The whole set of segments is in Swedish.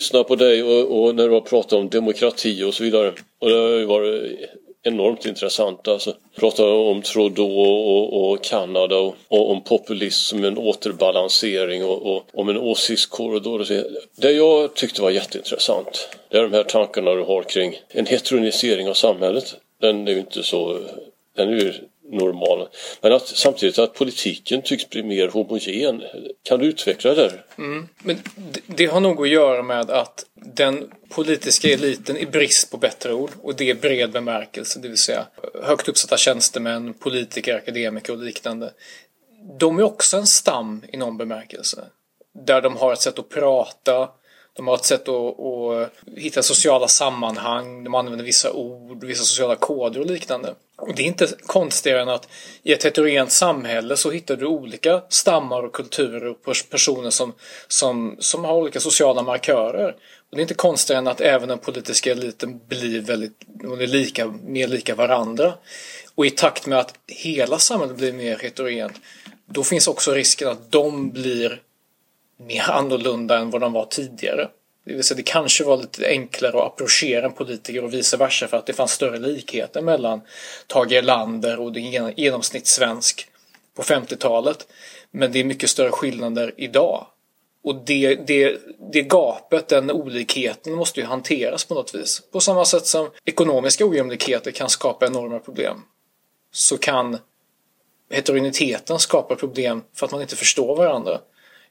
lyssnat på dig och, och när du har pratat om demokrati och så vidare. Och det har ju varit enormt intressant alltså. Prata om Trudeau och, och Kanada och, och, om populism, en återbalansering och, och om en åsiktskorridor. Det jag tyckte var jätteintressant det är de här tankarna du har kring en heteronisering av samhället. Den är ju inte så, den är ju normala. Men att samtidigt att politiken tycks bli mer homogen. Kan du utveckla det? Mm. Men det, det har nog att göra med att den politiska eliten i brist på bättre ord och det är bred bemärkelse, det vill säga högt uppsatta tjänstemän, politiker, akademiker och liknande. De är också en stam i någon bemärkelse. Där de har ett sätt att prata, de har ett sätt att, att, hitta sociala sammanhang, de använder vissa ord, vissa sociala koder och liknande. Och det är inte konstigare än att i ett heterogent samhälle så hittar du olika stammar och kulturer och personer som, som, som har olika sociala markörer. Och det är inte konstigare än att även den politiska eliten blir väldigt, är lika, mer lika varandra. Och i takt med att hela samhället blir mer heterogent då finns också risken att de blir mer annorlunda än vad de var tidigare. Det vill säga det kanske var lite enklare att approchera en politiker och vice versa för att det fanns större likheter mellan Tage Erlander och den genomsnittssvensk på 50-talet. Men det är mycket större skillnader idag. Och det, det, det gapet, den olikheten måste ju hanteras på något vis. På samma sätt som ekonomiska ojämlikheter kan skapa enorma problem. Så kan heterogeniteten skapa problem för att man inte förstår varandra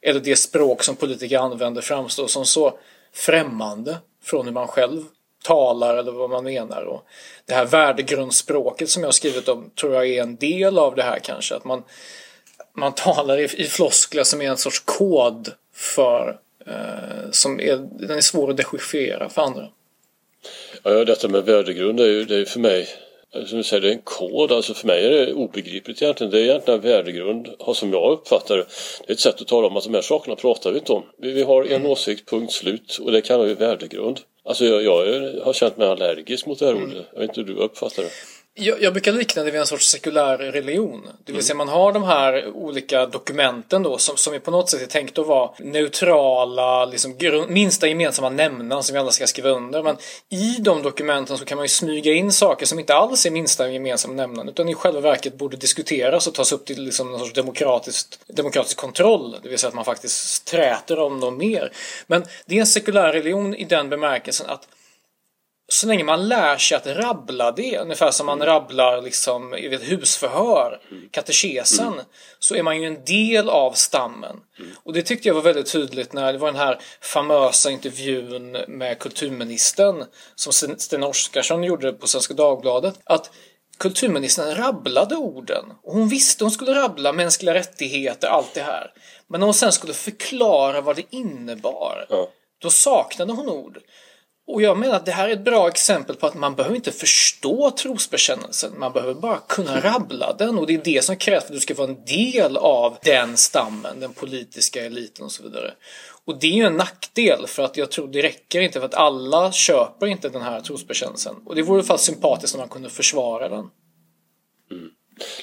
eller det språk som politiker använder framstår som så främmande från hur man själv talar eller vad man menar. Och det här värdegrundsspråket som jag har skrivit om tror jag är en del av det här kanske. Att man, man talar i, i floskler som är en sorts kod för eh, som är, den är svår att dechiffrera för andra. Ja, detta med värdegrund är ju, det är för mig som du säger, det är en kod. Alltså för mig är det obegripligt egentligen. Det är egentligen en värdegrund, som jag uppfattar det. Det är ett sätt att tala om att de här sakerna pratar vi inte om. Vi, har en mm. åsikt, punkt slut. Och det kallar vi värdegrund. Alltså jag, jag har känt mig allergisk mot det här mm. ordet. Jag vet inte hur du uppfattar det. Jag, jag brukar likna det vid en sorts sekulär religion. Det vill mm. säga man har de här olika dokumenten då som, som är på något sätt är tänkt att vara neutrala, liksom minsta gemensamma nämnaren som vi alla ska skriva under. Men i de dokumenten så kan man ju smyga in saker som inte alls är minsta gemensamma nämnaren utan i själva verket borde diskuteras och tas upp till liksom någon sorts demokratiskt, demokratisk kontroll. Det vill säga att man faktiskt träter om dem mer. Men det är en sekulär religion i den bemärkelsen att så länge man lär sig att rabbla det, ungefär som man rabblar liksom i ett husförhör, katekesen, mm. så är man ju en del av stammen. Mm. Och det tyckte jag var väldigt tydligt när det var den här famösa intervjun med kulturministern som Sten Oskarsson gjorde på Svenska Dagbladet. Att kulturministern rabblade orden. Och hon visste hon skulle rabbla mänskliga rättigheter, allt det här. Men när hon sen skulle förklara vad det innebar, ja. då saknade hon ord. Och jag menar att det här är ett bra exempel på att man behöver inte förstå trosbekännelsen. Man behöver bara kunna rabbla den och det är det som krävs för att du ska vara en del av den stammen, den politiska eliten och så vidare. Och det är ju en nackdel för att jag tror det räcker inte för att alla köper inte den här trosbekännelsen. Och det vore i alla fall sympatiskt om man kunde försvara den. Mm.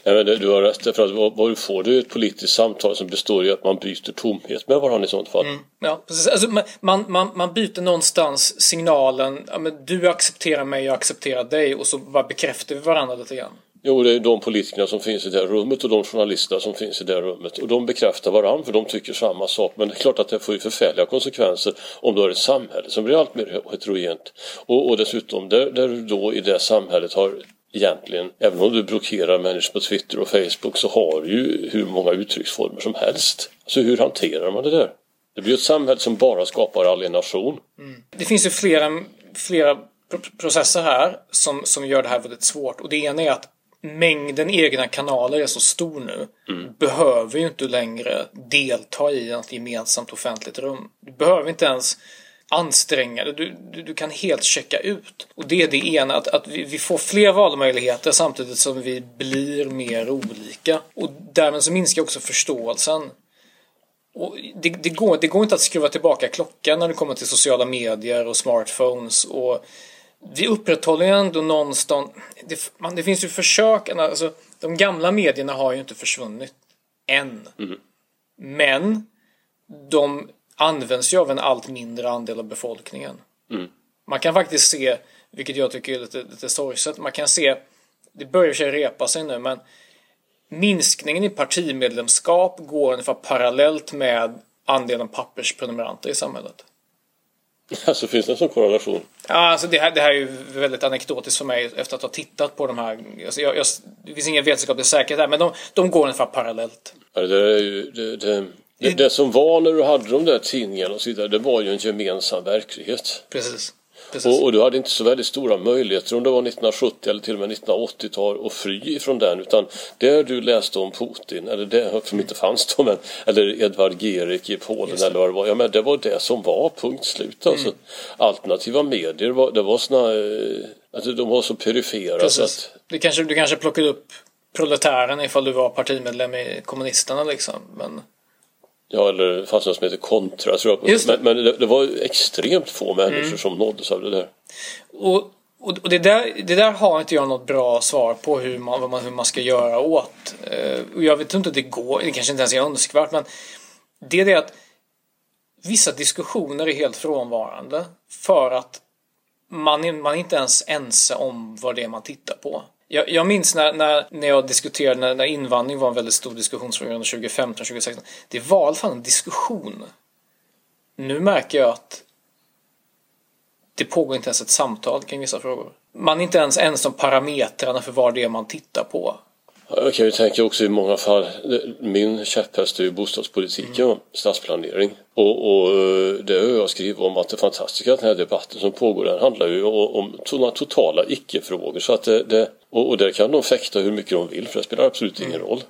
Nej, men du har rätt, för att vad får du ett politiskt samtal som består i att man byter tomhet med varandra i sånt fall. Mm, ja, precis. Alltså, man, man, man byter någonstans signalen, ja, men du accepterar mig, jag accepterar dig och så bara bekräftar vi varandra lite grann. Jo, det är de politikerna som finns i det rummet och de journalister som finns i det rummet. Och de bekräftar varandra för de tycker samma sak. Men det är klart att det får ju förfärliga konsekvenser om du har ett samhälle som blir allt mer heterogent. Och, och dessutom, där, där du då i det samhället har egentligen, även om du blockerar människor på Twitter och Facebook så har du ju hur många uttrycksformer som helst. Alltså hur hanterar man det där? Det blir ett samhälle som bara skapar alienation. Mm. Det finns ju flera, flera processer här som, som gör det här väldigt svårt. Och det ena är att mängden egna kanaler är så stor nu. Mm. Behöver ju inte längre delta i ett gemensamt offentligt rum. Du behöver inte ens anstränga dig. Du, du, du, kan helt checka ut. Och det är det ena, att, att vi, vi, får fler valmöjligheter samtidigt som vi blir mer olika. Och därmed så minskar också förståelsen. Och det, det, går, det går inte att skruva tillbaka klockan när det kommer till sociala medier och smartphones. Och vi upprätthåller ju ändå någonstans... Det, man, det finns ju försök, alltså, de gamla medierna har ju inte försvunnit än. Mm. Men de används ju av en allt mindre andel av befolkningen. Mm. Man kan faktiskt se, vilket jag tycker är lite, lite sorgset, man kan se, det börjar sig repa sig nu, men minskningen i partimedlemskap går ungefär parallellt med andelen pappersprenumeranter i samhället. Alltså finns det en sån korrelation? Ja, alltså det här, det här är ju väldigt anekdotiskt för mig efter att ha tittat på de här. Alltså jag, jag, det finns ingen vetenskaplig säkerhet här, men de, de går ungefär parallellt. Ja, det, är ju, det, det, det, det som var när du hade de där tidningarna och så vidare, det var ju en gemensam verklighet. Precis. Och, och, du hade inte så väldigt stora möjligheter om det var 1970 eller till och med 1980-tal att fly ifrån den utan det du läste om Putin eller det som inte fanns då men eller Edvard Gerik i Polen eller vad det var. Ja men det var det som var punkt slut alltså. Mm. Alternativa medier var, det var såna alltså de var så perifera Precis. så att... Det kanske, du kanske plockade upp proletären ifall du var partimedlem i kommunisterna liksom men Ja, eller det fanns något som heter Kontra tror jag. Men, men det, det, var extremt få människor mm. som nåddes av det där. Och, och det, där, det där har inte jag något bra svar på hur man, hur man ska göra åt. Eh, och jag vet inte om det går, det kanske inte ens är önskvärt, men det är det att vissa diskussioner är helt frånvarande för att man är, man är inte ens ense om vad det är man tittar på. Jag, jag minns när, när, när jag diskuterade när, när invandring var en väldigt stor diskussionsfråga under 2015-2016. Det var i alla fall en diskussion. Nu märker jag att det pågår inte ens ett samtal kring vissa frågor. Man är inte ens ens om parametrarna för vad det är man tittar på. Jag kan ju tänka också i många fall, min käpphäst är ju bostadspolitiken, mm. stadsplanering. Och, och det har jag skrivit om att det fantastiska att den här debatten som pågår den handlar ju om sådana totala icke-frågor. Så att det, det, och, och där kan de fäkta hur mycket de vill för det spelar absolut ingen mm. roll.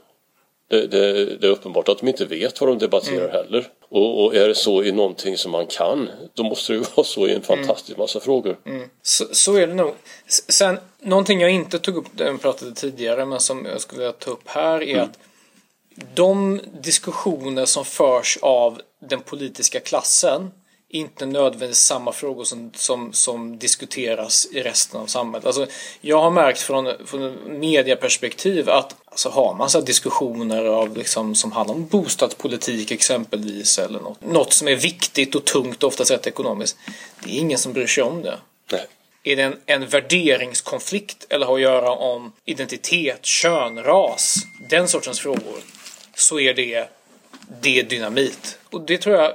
Det, det, det, är uppenbart att de inte vet vad de debatterar mm. heller. Och, och, är det så i någonting som man kan, då måste det ju vara så i en fantastisk massa frågor. Mm. Så, så, är det nog. Sen, någonting jag inte tog upp, jag pratade tidigare, men som jag skulle vilja ta upp här är mm. att de diskussioner som förs av den politiska klassen inte nödvändigtvis samma frågor som, som, som diskuteras i resten av samhället. Alltså, jag har märkt från, från medieperspektiv att alltså, har man så diskussioner av, liksom, som handlar om bostadspolitik exempelvis eller något, något som är viktigt och tungt, oftast rätt ekonomiskt. Det är ingen som bryr sig om det. Nej. Är det en, en värderingskonflikt eller har att göra om identitet, kön, ras, den sortens frågor, så är det, det är dynamit. Och det tror jag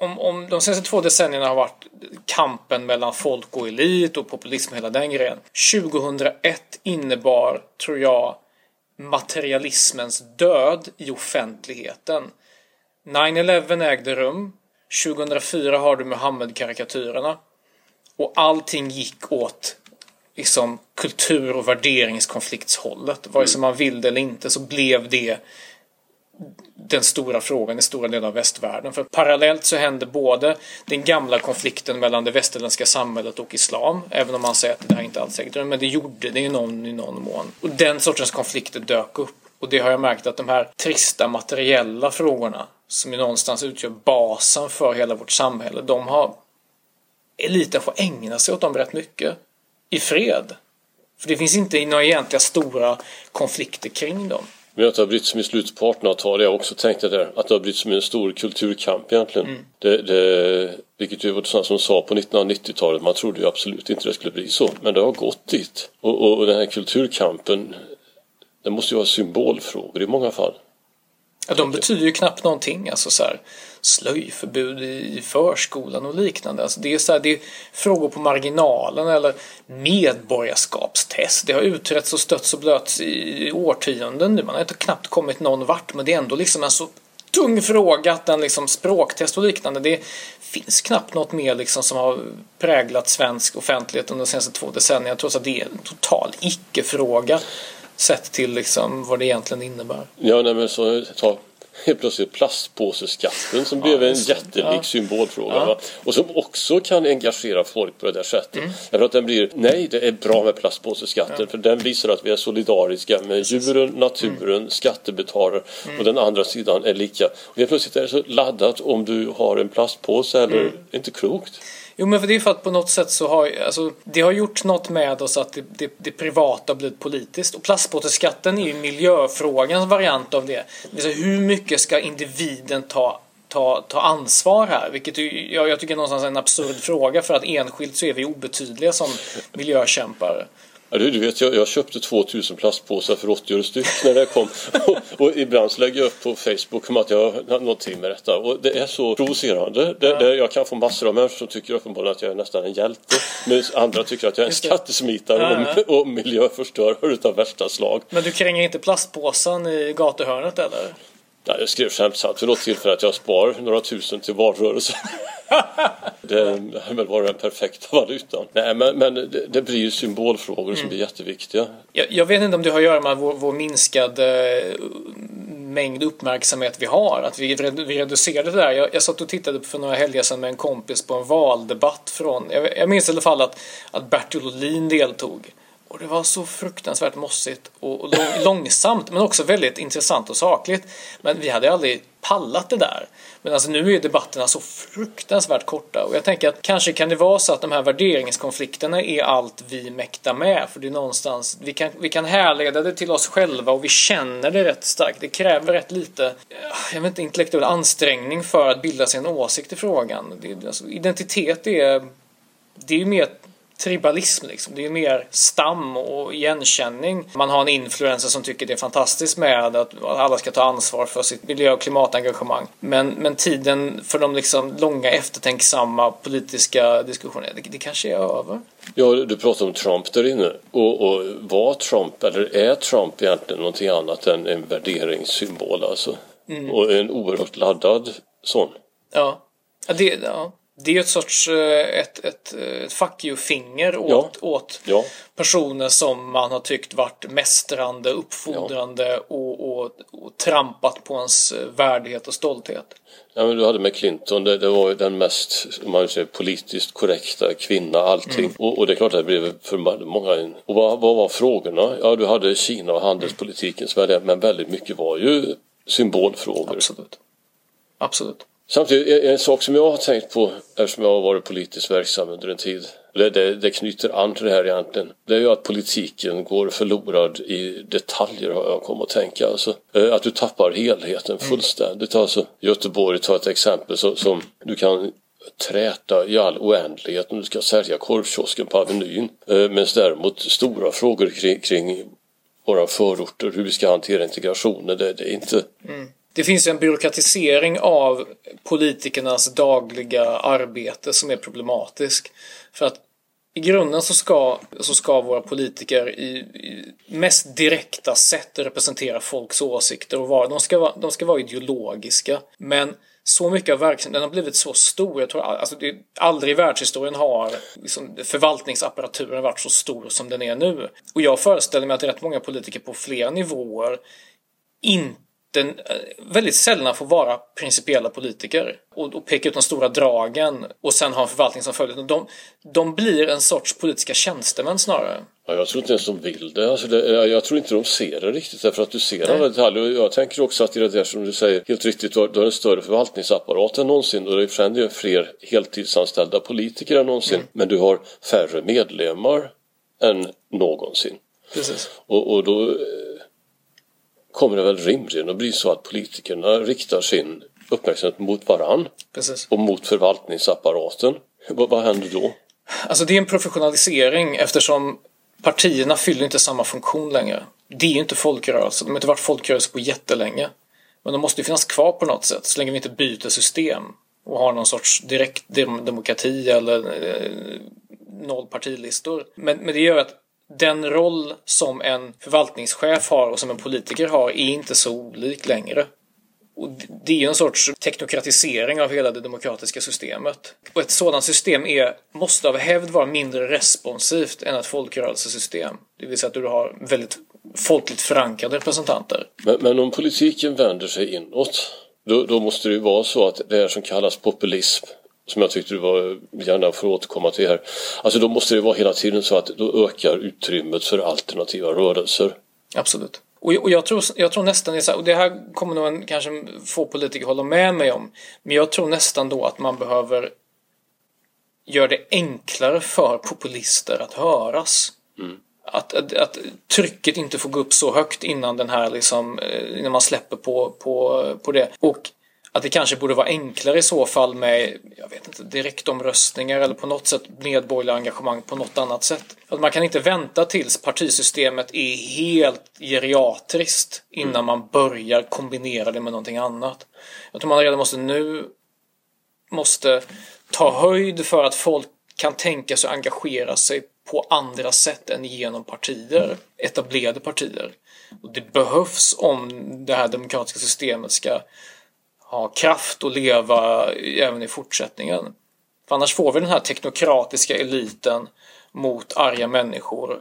om, om de senaste två decennierna har varit kampen mellan folk och elit och populism och hela den grejen. 2001 innebar, tror jag, materialismens död i offentligheten. 9-11 ägde rum. 2004 har du Muhammed-karikatyrerna. Och allting gick åt liksom, kultur och värderingskonfliktshållet. Vare sig man vill det eller inte så blev det den stora frågan i stora delar av västvärlden. För parallellt så hände både den gamla konflikten mellan det västerländska samhället och islam, även om man säger att det här inte alls ägde rum, men det gjorde det i någon, i någon mån. Och den sortens konflikter dök upp. Och det har jag märkt att de här trista materiella frågorna, som ju någonstans utgör basen för hela vårt samhälle, de har eliten får ägna sig åt dem rätt mycket. I fred. För det finns inte några egentliga stora konflikter kring dem. Men att det har blivit som i slutet på 1800-talet, jag också tänkte där, att det har blivit som en stor kulturkamp egentligen. Mm. Det, det, vilket ju var sådana som sa på 1990-talet, man trodde ju absolut inte det skulle bli så. Men det har gått dit. Och, och, och den här kulturkampen, det måste ju vara symbolfrågor i många fall. Ja, de betyder ju knappt någonting. Alltså så här, slöjförbud i förskolan och liknande. Alltså det, är så här, det är frågor på marginalen eller medborgarskapstest. Det har utretts och stötts och blötts i årtionden nu. Man har inte knappt kommit någon vart men det är ändå liksom en så tung fråga att den liksom språktest och liknande. Det finns knappt något mer liksom som har präglat svensk offentlighet under de senaste två decennierna trots att det är en total icke-fråga sett till liksom vad det egentligen innebär. Ja, nej, men så ta helt plötsligt plastpåseskatten som ja, blev en jättelik ja. symbolfråga. Ja. Och som också kan engagera folk på det där sättet. Mm. Därför att den blir, nej det är bra med plastpåseskatten för den visar att vi är solidariska med djuren, naturen, mm. skattebetalare mm. och den andra sidan är lika. Och helt plötsligt är det så laddat om du har en plastpåse eller mm. inte klokt. Jo men för det är för att på något sätt så har alltså, det har gjort något med oss att det, det, det privata har blivit politiskt. Och plastpåseskatten är ju miljöfrågans variant av det. det hur mycket ska individen ta ta, ta ansvar här? Vilket ju, jag, jag tycker är någonstans en absurd fråga för att enskilt så är vi obetydliga som miljökämpar. Ja, du, vet, jag, jag köpte 2000 plastpåsar för 80 öre styck när det kom. och, och ibland så lägger jag upp på Facebook om att jag har någonting med detta. Och det är så provocerande. Det, det, jag kan få massor av människor som tycker uppenbarligen att jag är nästan en hjälte. Men andra tycker att jag är en skattesmitare och, och miljöförstörare utav värsta slag. Men du kränger inte plastpåsen i gatuhörnet eller? Nej, jag skrev skämtsamt vid något tillfälle att jag spar några tusen till valrörelsen. det väl varit den perfekta valutan. Nej, men, men det, det blir ju symbolfrågor mm. som blir jätteviktiga. Jag, jag, vet inte om det har att göra med vår, vår minskade mängd uppmärksamhet vi har. Att vi, vi reducerade det där. Jag, jag satt och tittade för några helger sedan med en kompis på en valdebatt från, jag, jag minns i alla fall att, att Bertil Ohlin deltog. Och det var så fruktansvärt mossigt och, och långsamt men också väldigt intressant och sakligt. Men vi hade aldrig pallat det där. Men alltså nu är debatterna så fruktansvärt korta och jag tänker att kanske kan det vara så att de här värderingskonflikterna är allt vi mäktar med. För det är någonstans, vi kan, vi kan härleda det till oss själva och vi känner det rätt starkt. Det kräver rätt lite, eh, jag vet inte, intellektuell ansträngning för att bilda sig en åsikt i frågan. Det, alltså, identitet är det är ju mer tribalism liksom. Det är mer stam och igenkänning. Man har en influencer som tycker det är fantastiskt med att alla ska ta ansvar för sitt miljö och klimatengagemang. Men, men tiden för de liksom långa eftertänksamma politiska diskussionerna, det, det kanske är över. Ja, du pratar om Trump där inne. Och, och var Trump, eller är Trump egentligen någonting annat än en värderingssymbol alltså? Mm. Och en oerhört laddad sån. Ja. Ja, det, ja det är ju ett sorts eh, ett, ett, ett fuck you-finger åt, ja. åt ja. personer som man har tyckt varit mästrande, uppfordrande ja. och, och, och, trampat på ens eh, värdighet och stolthet. Ja, men du hade med Clinton, det, det var ju den mest man säger, politiskt korrekta kvinna, allting. Mm. Och, och, det är klart att det blev för många. Och vad, vad var frågorna? Ja, du hade Kina och handelspolitiken, mm. men väldigt mycket var ju symbolfrågor. Absolut. Absolut. Samtidigt, en sak som jag har tänkt på eftersom jag har varit politiskt verksam under en tid det, det, det knyter an till det här egentligen. Det är ju att politiken går förlorad i detaljer har jag kommit att tänka. Alltså, eh, att du tappar helheten mm. fullständigt. Alltså, Göteborg tar ett exempel som, som du kan träta i all oändlighet om du ska sälja korvkiosken på Avenyn. Eh, Medan däremot stora frågor kring, kring våra förorter, hur vi ska hantera integrationen, det, det är inte mm. Det finns en byråkratisering av politikernas dagliga arbete som är problematisk. För att i grunden så ska, så ska våra politiker i, i mest direkta sätt representera folks åsikter och vara, de ska vara, de ska vara ideologiska. Men så mycket av verksamheten har blivit så stor. Jag tror alltså det, aldrig i världshistorien har liksom, förvaltningsapparaturen varit så stor som den är nu. Och jag föreställer mig att rätt många politiker på flera nivåer inte den eh, väldigt sällan får vara principiella politiker och, och peka ut de stora dragen och sen ha en förvaltning som följer. De, de blir en sorts politiska tjänstemän snarare. Ja, jag tror inte ens de vill det. Alltså det. Jag tror inte de ser det riktigt därför att du ser Nej. alla detaljer. Jag tänker också att i det där som du säger helt riktigt, du har, en större förvaltningsapparat än någonsin och det är fler heltidsanställda politiker än någonsin. Mm. Men du har färre medlemmar än någonsin. Precis. Och, och då kommer det väl rimligen att bli så att politikerna riktar sin uppmärksamhet mot varann Precis. och mot förvaltningsapparaten. Vad, vad händer då? Alltså det är en professionalisering eftersom partierna fyller inte samma funktion längre. Det är ju inte folkrörelse. De har inte varit folkrörelse på jättelänge. Men de måste ju finnas kvar på något sätt så länge vi inte byter system och har någon sorts direkt demokrati eller eh, noll partilistor. Men, men det gör att den roll som en förvaltningschef har och som en politiker har är inte så olik längre. Och det är ju en sorts teknokratisering av hela det demokratiska systemet. Och ett sådant system är, måste av hävd vara mindre responsivt än ett folkrörelsesystem. Det vill säga att du har väldigt folkligt förankrade representanter. Men, men om politiken vänder sig inåt, då, då måste det ju vara så att det här som kallas populism som jag tyckte du var, gärna får återkomma till här. Alltså då måste det vara hela tiden så att då ökar utrymmet för alternativa rörelser. Absolut. Och, och jag, tror, jag tror nästan, det, och det här kommer nog en, kanske få politiker hålla med mig om, men jag tror nästan då att man behöver göra det enklare för populister att höras. Mm. Att, att, att, trycket inte får gå upp så högt innan den här liksom, eh, innan man släpper på, på, på det. Och att det kanske borde vara enklare i så fall med, jag vet inte, direktomröstningar eller på något sätt medborgerliga engagemang på något annat sätt. Att man kan inte vänta tills partisystemet är helt geriatriskt innan mm. man börjar kombinera det med någonting annat. Jag tror man redan måste nu måste ta höjd för att folk kan tänka sig att engagera sig på andra sätt än genom partier, etablerade partier. Och det behövs om det här demokratiska systemet ska ha kraft att leva även i fortsättningen. För annars får vi den här teknokratiska eliten mot arga människor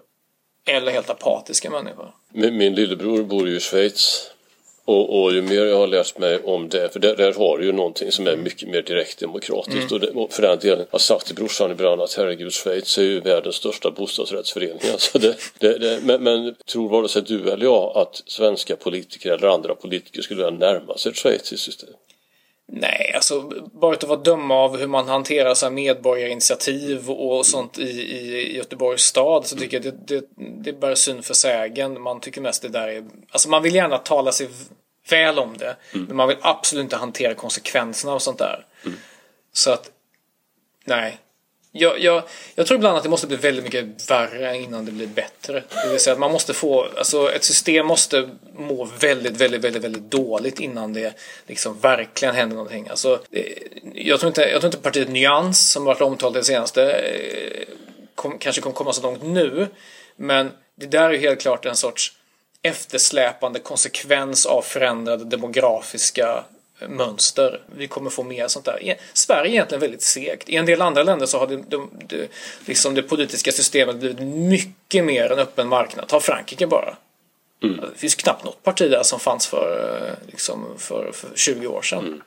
eller helt apatiska människor. Min, min lillebror bor ju i Schweiz och, och, ju mer jag har läst mig om det, för där, där har du ju någonting som är mycket mer direkt demokratiskt. Mm. Och, det, och, för den delen, jag har sagt till brorsan ibland att herregud, Schweiz är ju världens största bostadsrättsförening. Alltså det, det, det, men, men tror vare sig du eller jag att svenska politiker eller andra politiker skulle vilja närma sig ett schweiziskt system? Nej, alltså bara att vara döma av hur man hanterar så här medborgarinitiativ och sånt i, i Göteborgs stad så tycker jag det, det, det bara synd för sägen. Man tycker mest det där är... Alltså man vill gärna tala sig väl om det. Mm. Men man vill absolut inte hantera konsekvenserna av sånt där. Mm. Så att, nej. Jag, jag, jag tror ibland att det måste bli väldigt mycket värre innan det blir bättre. Det vill säga att man måste få, alltså ett system måste må väldigt, väldigt, väldigt, väldigt dåligt innan det liksom verkligen händer någonting. Alltså, jag tror inte, jag tror inte partiet Nyans som varit omtalat det senaste eh, kom, kanske kommer komma så långt nu. Men det där är helt klart en sorts eftersläpande konsekvens av förändrade demografiska mönster. Vi kommer få mer sånt där. Sverige är egentligen väldigt segt. I en del andra länder så har det, det, det, liksom det politiska systemet blivit mycket mer en öppen marknad. Ta Frankrike bara. Mm. Det finns knappt något parti där som fanns för, liksom, för, för 20 år sedan. Mm.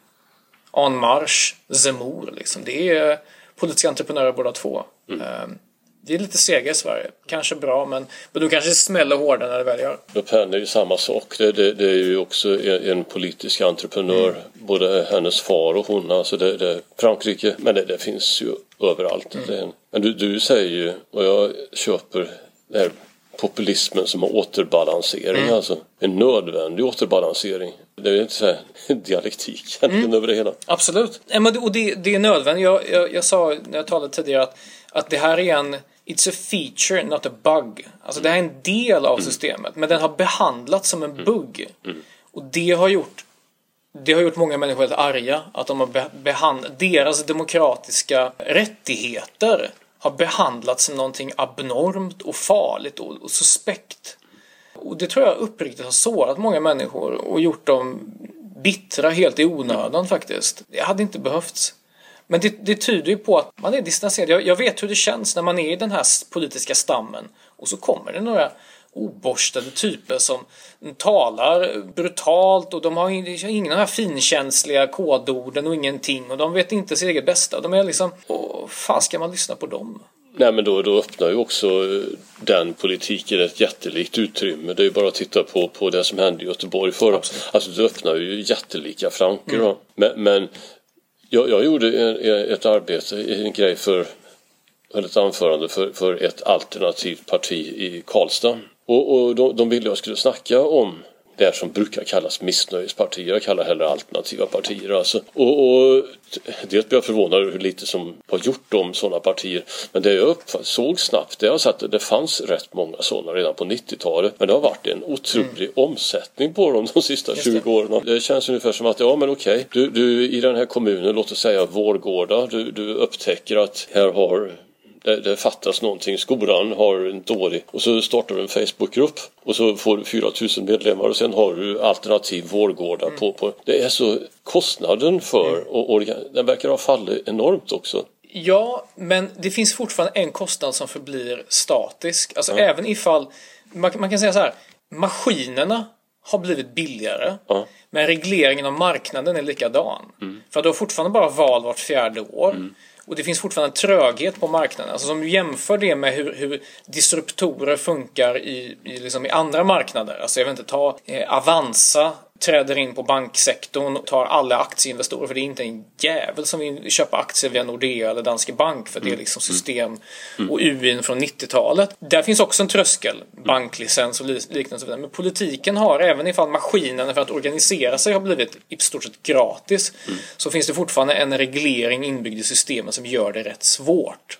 En Marche, Zemmour, liksom. det är politiska entreprenörer båda två. Mm. Um, vi är lite sega i Sverige. Kanske bra men, men då kanske det smäller hårdare när det väl gör. Le Pen är ju samma sak. Det, det, det är ju också en, en politisk entreprenör. Mm. Både hennes far och hon. Alltså det, det, Frankrike. Men det, det finns ju överallt. Mm. men du, du säger ju, och jag köper det här populismen som har återbalansering. Mm. Alltså en nödvändig återbalansering. Det är inte så här dialektik mm. över det hela. Absolut. Och det, det är nödvändigt. Jag, jag, jag sa när jag talade tidigare att, att det här är en It's a feature, not a bug. Alltså det här är en del av systemet, men den har behandlats som en bugg. Och det har gjort det har gjort många människor väldigt arga. Att de har behandlat deras demokratiska rättigheter har behandlats som någonting abnormt och farligt och, och suspekt. Och det tror jag uppriktigt har sårat många människor och gjort dem bittra helt i onödan faktiskt. Det hade inte behövts. Men det, det tyder ju på att man är distanserad. Jag, jag, vet hur det känns när man är i den här politiska stammen och så kommer det några oborstade typer som talar brutalt och de har de här finkänsliga kodorden och ingenting och de vet inte sitt eget bästa. De är liksom, åh, fan ska man lyssna på dem? Nej men då, då öppnar ju också eh, den politiken ett jättelikt utrymme. Det är ju bara att titta på, på det som hände i Göteborg förra. Absolut. Alltså det öppnar ju jättelika flanker. Mm. Men, men jag, jag gjorde ett arbete, en grej för höll ett anförande för, för ett alternativt parti i Karlstad. Och, och de, de ville jag skulle snacka om det som brukar kallas missnöjespartier. Jag kallar hellre alternativa partier. Alltså. Och, och dels blev jag förvånad över hur lite som har gjort om sådana partier. Men det jag såg snabbt det var att det fanns rätt många sådana redan på 90-talet. Men det har varit en otrolig mm. omsättning på dem de sista 20 åren. Det känns ungefär som att ja men okej, du, du i den här kommunen, låt oss säga Vårgårda, du, du upptäcker att här har det, det fattas någonting. Skolan har en dålig och så startar du en Facebookgrupp och så får du 4000 medlemmar och sen har du alternativ vårdgårdar mm. på, på. Det är så kostnaden för mm. och, och den verkar ha fallit enormt också. Ja, men det finns fortfarande en kostnad som förblir statisk. Alltså ja. även ifall man, man kan säga så här. Maskinerna har blivit billigare. Ja. Men regleringen av marknaden är likadan. Mm. För du har fortfarande bara val vart fjärde år. Mm. Och det finns fortfarande en tröghet på marknaden. Alltså om du jämför det med hur, hur disruptorer funkar i, i, liksom i andra marknader. Alltså jag vill inte ta eh, Avanza träder in på banksektorn och tar alla aktieinvestorer. För det är inte en jävel som vill köpa aktier via Nordea eller Danske Bank. För det är liksom system och UIN från 90-talet. Där finns också en tröskel. Banklicens och liknande. Men politiken har, även ifall maskinen för att organisera sig har blivit i stort sett gratis. Så finns det fortfarande en reglering inbyggd i systemet som gör det rätt svårt.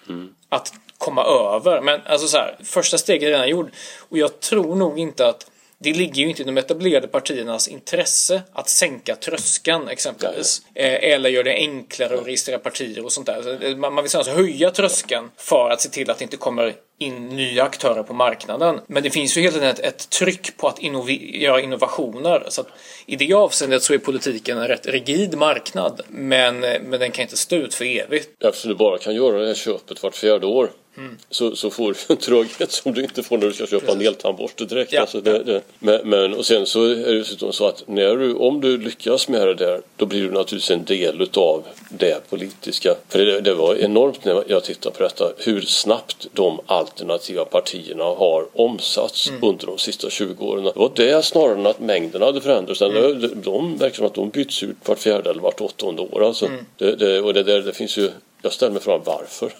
Att komma över. Men alltså så här, första steget är redan gjord. Och jag tror nog inte att det ligger ju inte i de etablerade partiernas intresse att sänka tröskeln exempelvis. Eh, eller göra det enklare att registrera partier och sånt där. Man vill alltså höja tröskeln för att se till att det inte kommer in nya aktörer på marknaden. Men det finns ju helt enkelt ett, ett tryck på att göra innovationer. Så I det avseendet så är politiken en rätt rigid marknad. Men, men den kan inte stå ut för evigt. Eftersom du bara kan göra det här köpet vart fjärde år Mm. Så, så får du en tröghet som du inte får när du ska köpa en eltandborste direkt. Ja. Alltså det, det. Men, men, och sen så är det dessutom så att när du, om du lyckas med det där då blir du naturligtvis en del utav det politiska. För det, det var enormt när jag tittade på detta hur snabbt de alternativa partierna har omsatts mm. under de sista 20 åren. Det var det snarare än att mängden hade förändrats. Mm. De, de verkar som att de byts ut vart fjärde eller vart åttonde år. Alltså. Mm. Det, det, och det, där, det finns ju, jag ställer mig frågan varför.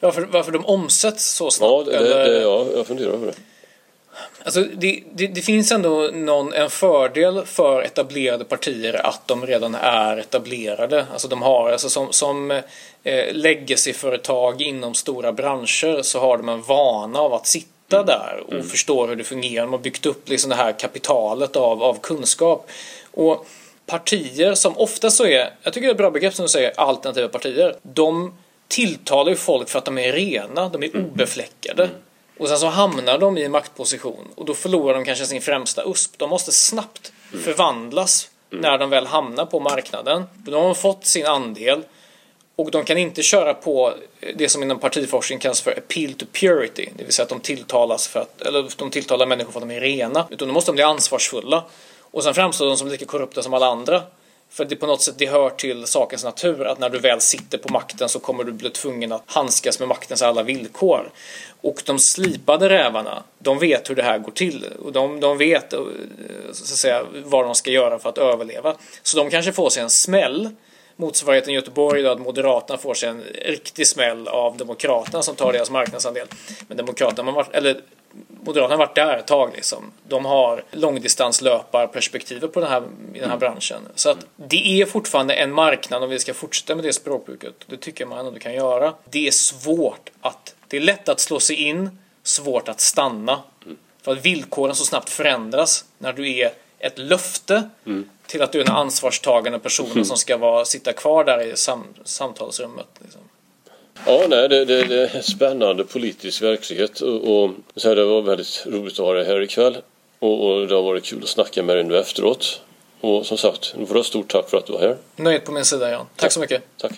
Varför, varför de omsätts så snabbt? Ja, det, eller? det, ja jag funderar över det. Alltså det, det, det, finns ändå någon, en fördel för etablerade partier att de redan är etablerade. Alltså de har, alltså som, som eh, legacy-företag inom stora branscher så har de en vana av att sitta mm. där och mm. förstå hur det fungerar. De har byggt upp liksom det här kapitalet av, av kunskap. Och partier som ofta så är, jag tycker det är ett bra begrepp som du säger, alternativa partier. De tilltalar ju folk för att de är rena, de är mm. obefläckade. Mm. Och sen så hamnar de i maktposition och då förlorar de kanske sin främsta USP. De måste snabbt mm. förvandlas mm. när de väl hamnar på marknaden. Då har de fått sin andel och de kan inte köra på det som inom partiforskning kallas för appeal to purity. Det vill säga att de tilltalas för att, eller de tilltalar människor för att de är rena. Utan då måste de bli ansvarsfulla. Och sen framstår de som lika korrupta som alla andra. För det på något sätt det hör till sakens natur att när du väl sitter på makten så kommer du bli tvungen att handskas med maktens alla villkor. Och de slipade rävarna, de vet hur det här går till. Och de, de vet eh, så att säga, vad de ska göra för att överleva. Så de kanske får sig en smäll motsvarigheten i Göteborg då att Moderaterna får sig en riktig smäll av Demokraterna som tar deras marknadsandel. Men Demokraterna, eller Moderaterna har varit där ett tag. Liksom. De har långdistanslöparperspektivet på den här, i den här mm. branschen. Så att det är fortfarande en marknad om vi ska fortsätta med det språkbruket. Det tycker man ändå kan göra. Det är svårt att... Det är lätt att slå sig in, svårt att stanna. Mm. För att villkoren så snabbt förändras när du är ett löfte mm. till att du är en ansvarstagande person som ska vara, sitta kvar där i sam, samtalsrummet. Liksom. Ja, nej, det, det, det är spännande politisk verklighet och, och så här, det var väldigt roligt att ha dig här ikväll och, och det har varit kul att snacka med dig nu efteråt. Och som sagt, nu får du ha stort tack för att du var här. Nöjet på min sida, Jan. Tack, tack så mycket. Tack.